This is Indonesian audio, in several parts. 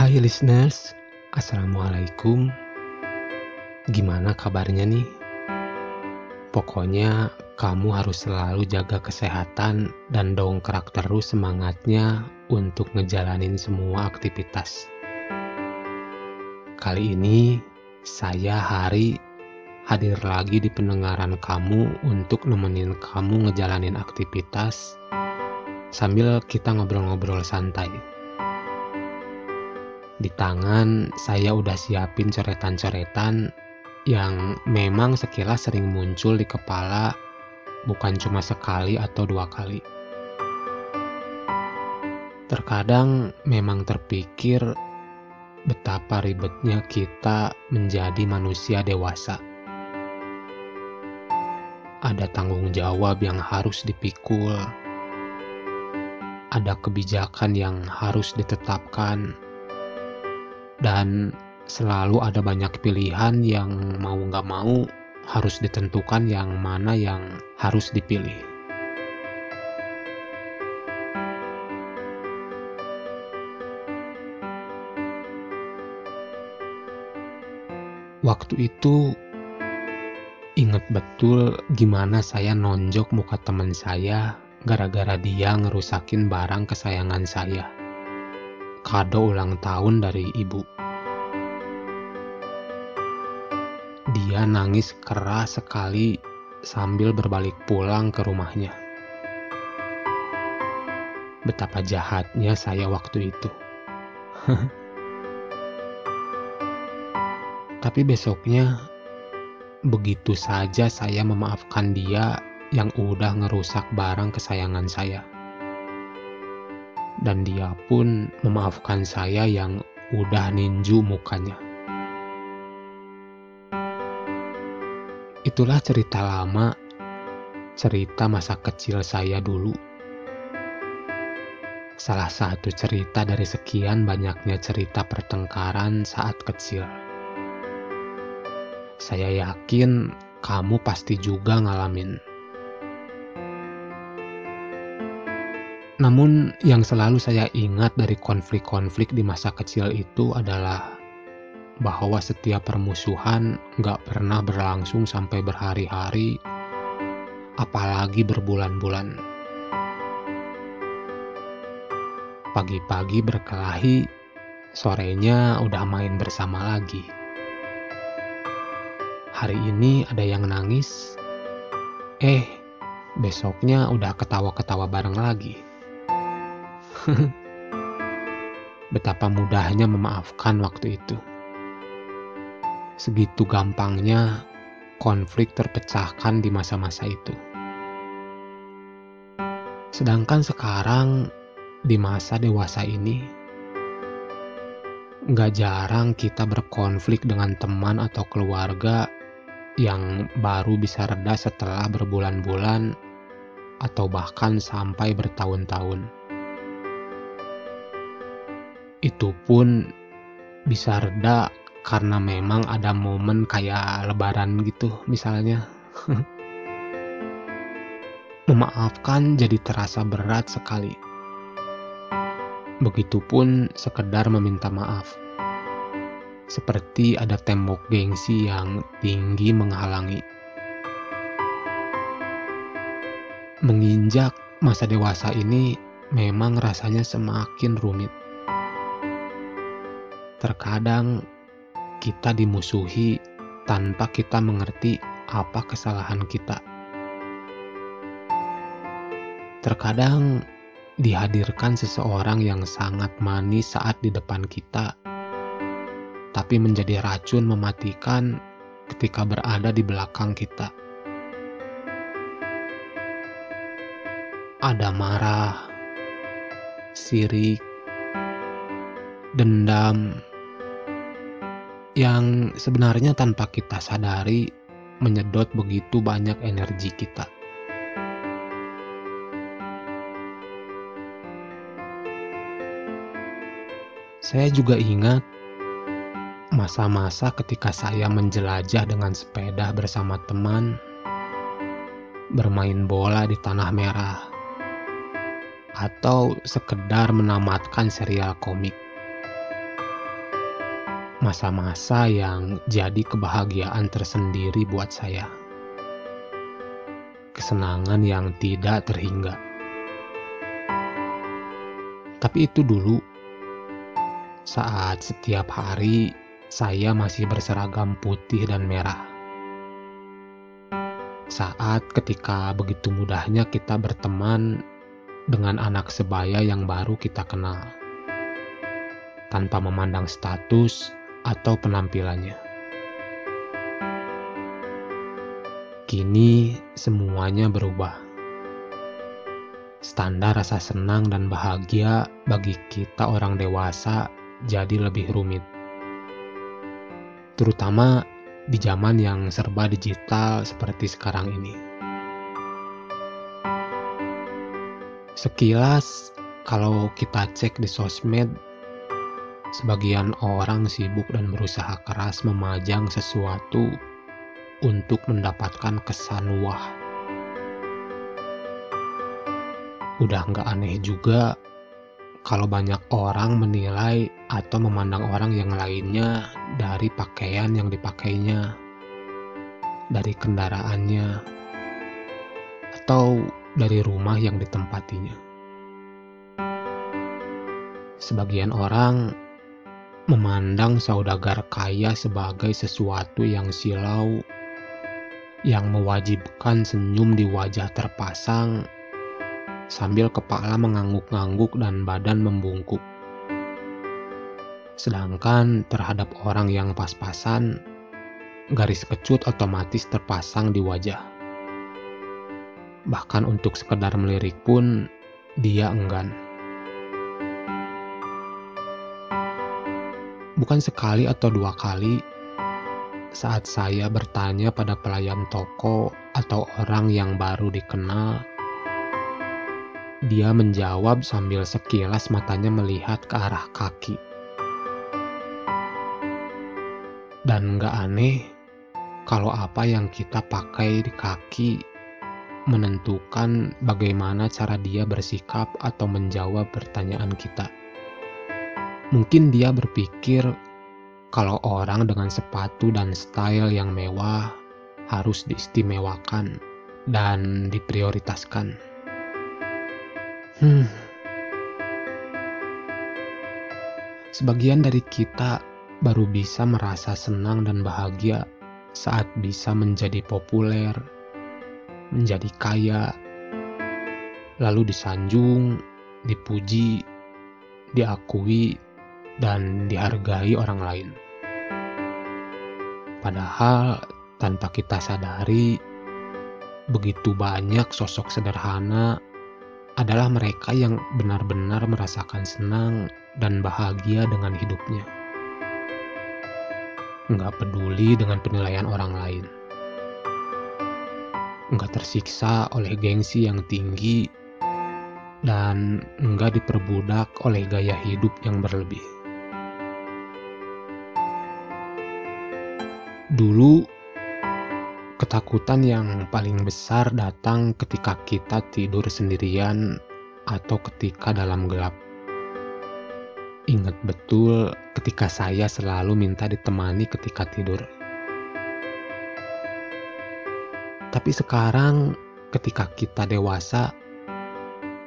Hai listeners, Assalamualaikum. Gimana kabarnya nih? Pokoknya kamu harus selalu jaga kesehatan dan dongkrak terus semangatnya untuk ngejalanin semua aktivitas. Kali ini saya Hari hadir lagi di pendengaran kamu untuk nemenin kamu ngejalanin aktivitas sambil kita ngobrol-ngobrol santai. Di tangan saya udah siapin coretan-coretan yang memang sekilas sering muncul di kepala bukan cuma sekali atau dua kali. Terkadang memang terpikir betapa ribetnya kita menjadi manusia dewasa. Ada tanggung jawab yang harus dipikul, ada kebijakan yang harus ditetapkan, dan selalu ada banyak pilihan yang mau nggak mau harus ditentukan yang mana yang harus dipilih. Waktu itu inget betul gimana saya nonjok muka teman saya gara-gara dia ngerusakin barang kesayangan saya. Kado ulang tahun dari ibu. Dia nangis keras sekali sambil berbalik pulang ke rumahnya. Betapa jahatnya saya waktu itu. Tapi besoknya, begitu saja saya memaafkan dia yang udah ngerusak barang kesayangan saya. Dan dia pun memaafkan saya yang udah ninju mukanya. Itulah cerita lama, cerita masa kecil saya dulu. Salah satu cerita dari sekian banyaknya cerita pertengkaran saat kecil. Saya yakin kamu pasti juga ngalamin. Namun, yang selalu saya ingat dari konflik-konflik di masa kecil itu adalah bahwa setiap permusuhan nggak pernah berlangsung sampai berhari-hari, apalagi berbulan-bulan. Pagi-pagi berkelahi, sorenya udah main bersama lagi. Hari ini ada yang nangis, eh besoknya udah ketawa-ketawa bareng lagi. Betapa mudahnya memaafkan waktu itu. Segitu gampangnya konflik terpecahkan di masa-masa itu. Sedangkan sekarang di masa dewasa ini, nggak jarang kita berkonflik dengan teman atau keluarga yang baru bisa reda setelah berbulan-bulan atau bahkan sampai bertahun-tahun. Itu pun bisa reda karena memang ada momen kayak lebaran gitu misalnya. Memaafkan jadi terasa berat sekali. Begitupun sekedar meminta maaf. Seperti ada tembok gengsi yang tinggi menghalangi. Menginjak masa dewasa ini memang rasanya semakin rumit. Terkadang kita dimusuhi tanpa kita mengerti apa kesalahan kita. Terkadang dihadirkan seseorang yang sangat manis saat di depan kita, tapi menjadi racun mematikan ketika berada di belakang kita. Ada marah, sirik, dendam, yang sebenarnya tanpa kita sadari menyedot begitu banyak energi kita. Saya juga ingat masa-masa ketika saya menjelajah dengan sepeda bersama teman, bermain bola di tanah merah, atau sekedar menamatkan serial komik. Masa-masa yang jadi kebahagiaan tersendiri buat saya. Kesenangan yang tidak terhingga. Tapi itu dulu, saat setiap hari saya masih berseragam putih dan merah. Saat ketika begitu mudahnya kita berteman dengan anak sebaya yang baru kita kenal, tanpa memandang status atau penampilannya. Kini semuanya berubah. Standar rasa senang dan bahagia bagi kita orang dewasa jadi lebih rumit. Terutama di zaman yang serba digital seperti sekarang ini. Sekilas, kalau kita cek di sosmed, Sebagian orang sibuk dan berusaha keras memajang sesuatu untuk mendapatkan kesan wah. Udah nggak aneh juga kalau banyak orang menilai atau memandang orang yang lainnya dari pakaian yang dipakainya, dari kendaraannya, atau dari rumah yang ditempatinya. Sebagian orang memandang saudagar kaya sebagai sesuatu yang silau, yang mewajibkan senyum di wajah terpasang sambil kepala mengangguk-angguk dan badan membungkuk. Sedangkan terhadap orang yang pas-pasan, garis kecut otomatis terpasang di wajah. Bahkan untuk sekedar melirik pun dia enggan. Bukan sekali atau dua kali saat saya bertanya pada pelayan toko atau orang yang baru dikenal, dia menjawab sambil sekilas matanya melihat ke arah kaki. Dan gak aneh kalau apa yang kita pakai di kaki menentukan bagaimana cara dia bersikap atau menjawab pertanyaan kita. Mungkin dia berpikir kalau orang dengan sepatu dan style yang mewah harus diistimewakan dan diprioritaskan. Hmm. Sebagian dari kita baru bisa merasa senang dan bahagia saat bisa menjadi populer, menjadi kaya, lalu disanjung, dipuji, diakui, dan dihargai orang lain. Padahal tanpa kita sadari, begitu banyak sosok sederhana adalah mereka yang benar-benar merasakan senang dan bahagia dengan hidupnya. Nggak peduli dengan penilaian orang lain. Nggak tersiksa oleh gengsi yang tinggi dan nggak diperbudak oleh gaya hidup yang berlebih. Dulu, ketakutan yang paling besar datang ketika kita tidur sendirian atau ketika dalam gelap. Ingat betul ketika saya selalu minta ditemani ketika tidur. Tapi sekarang, ketika kita dewasa,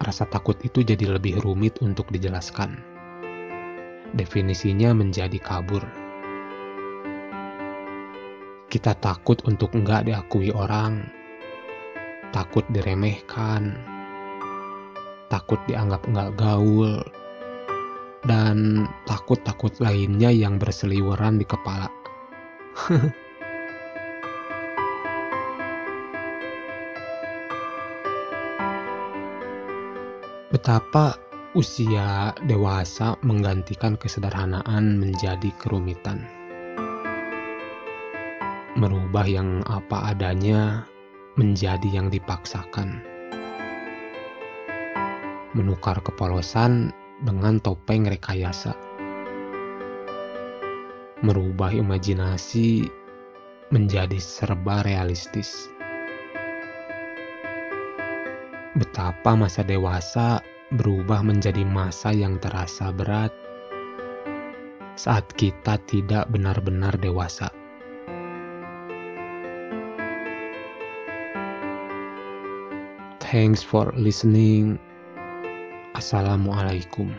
rasa takut itu jadi lebih rumit untuk dijelaskan. Definisinya menjadi kabur kita takut untuk enggak diakui orang, takut diremehkan, takut dianggap enggak gaul, dan takut-takut lainnya yang berseliweran di kepala. Betapa usia dewasa menggantikan kesederhanaan menjadi kerumitan merubah yang apa adanya menjadi yang dipaksakan. Menukar kepolosan dengan topeng rekayasa. Merubah imajinasi menjadi serba realistis. Betapa masa dewasa berubah menjadi masa yang terasa berat, saat kita tidak benar-benar dewasa. Thanks for listening. Assalamualaikum.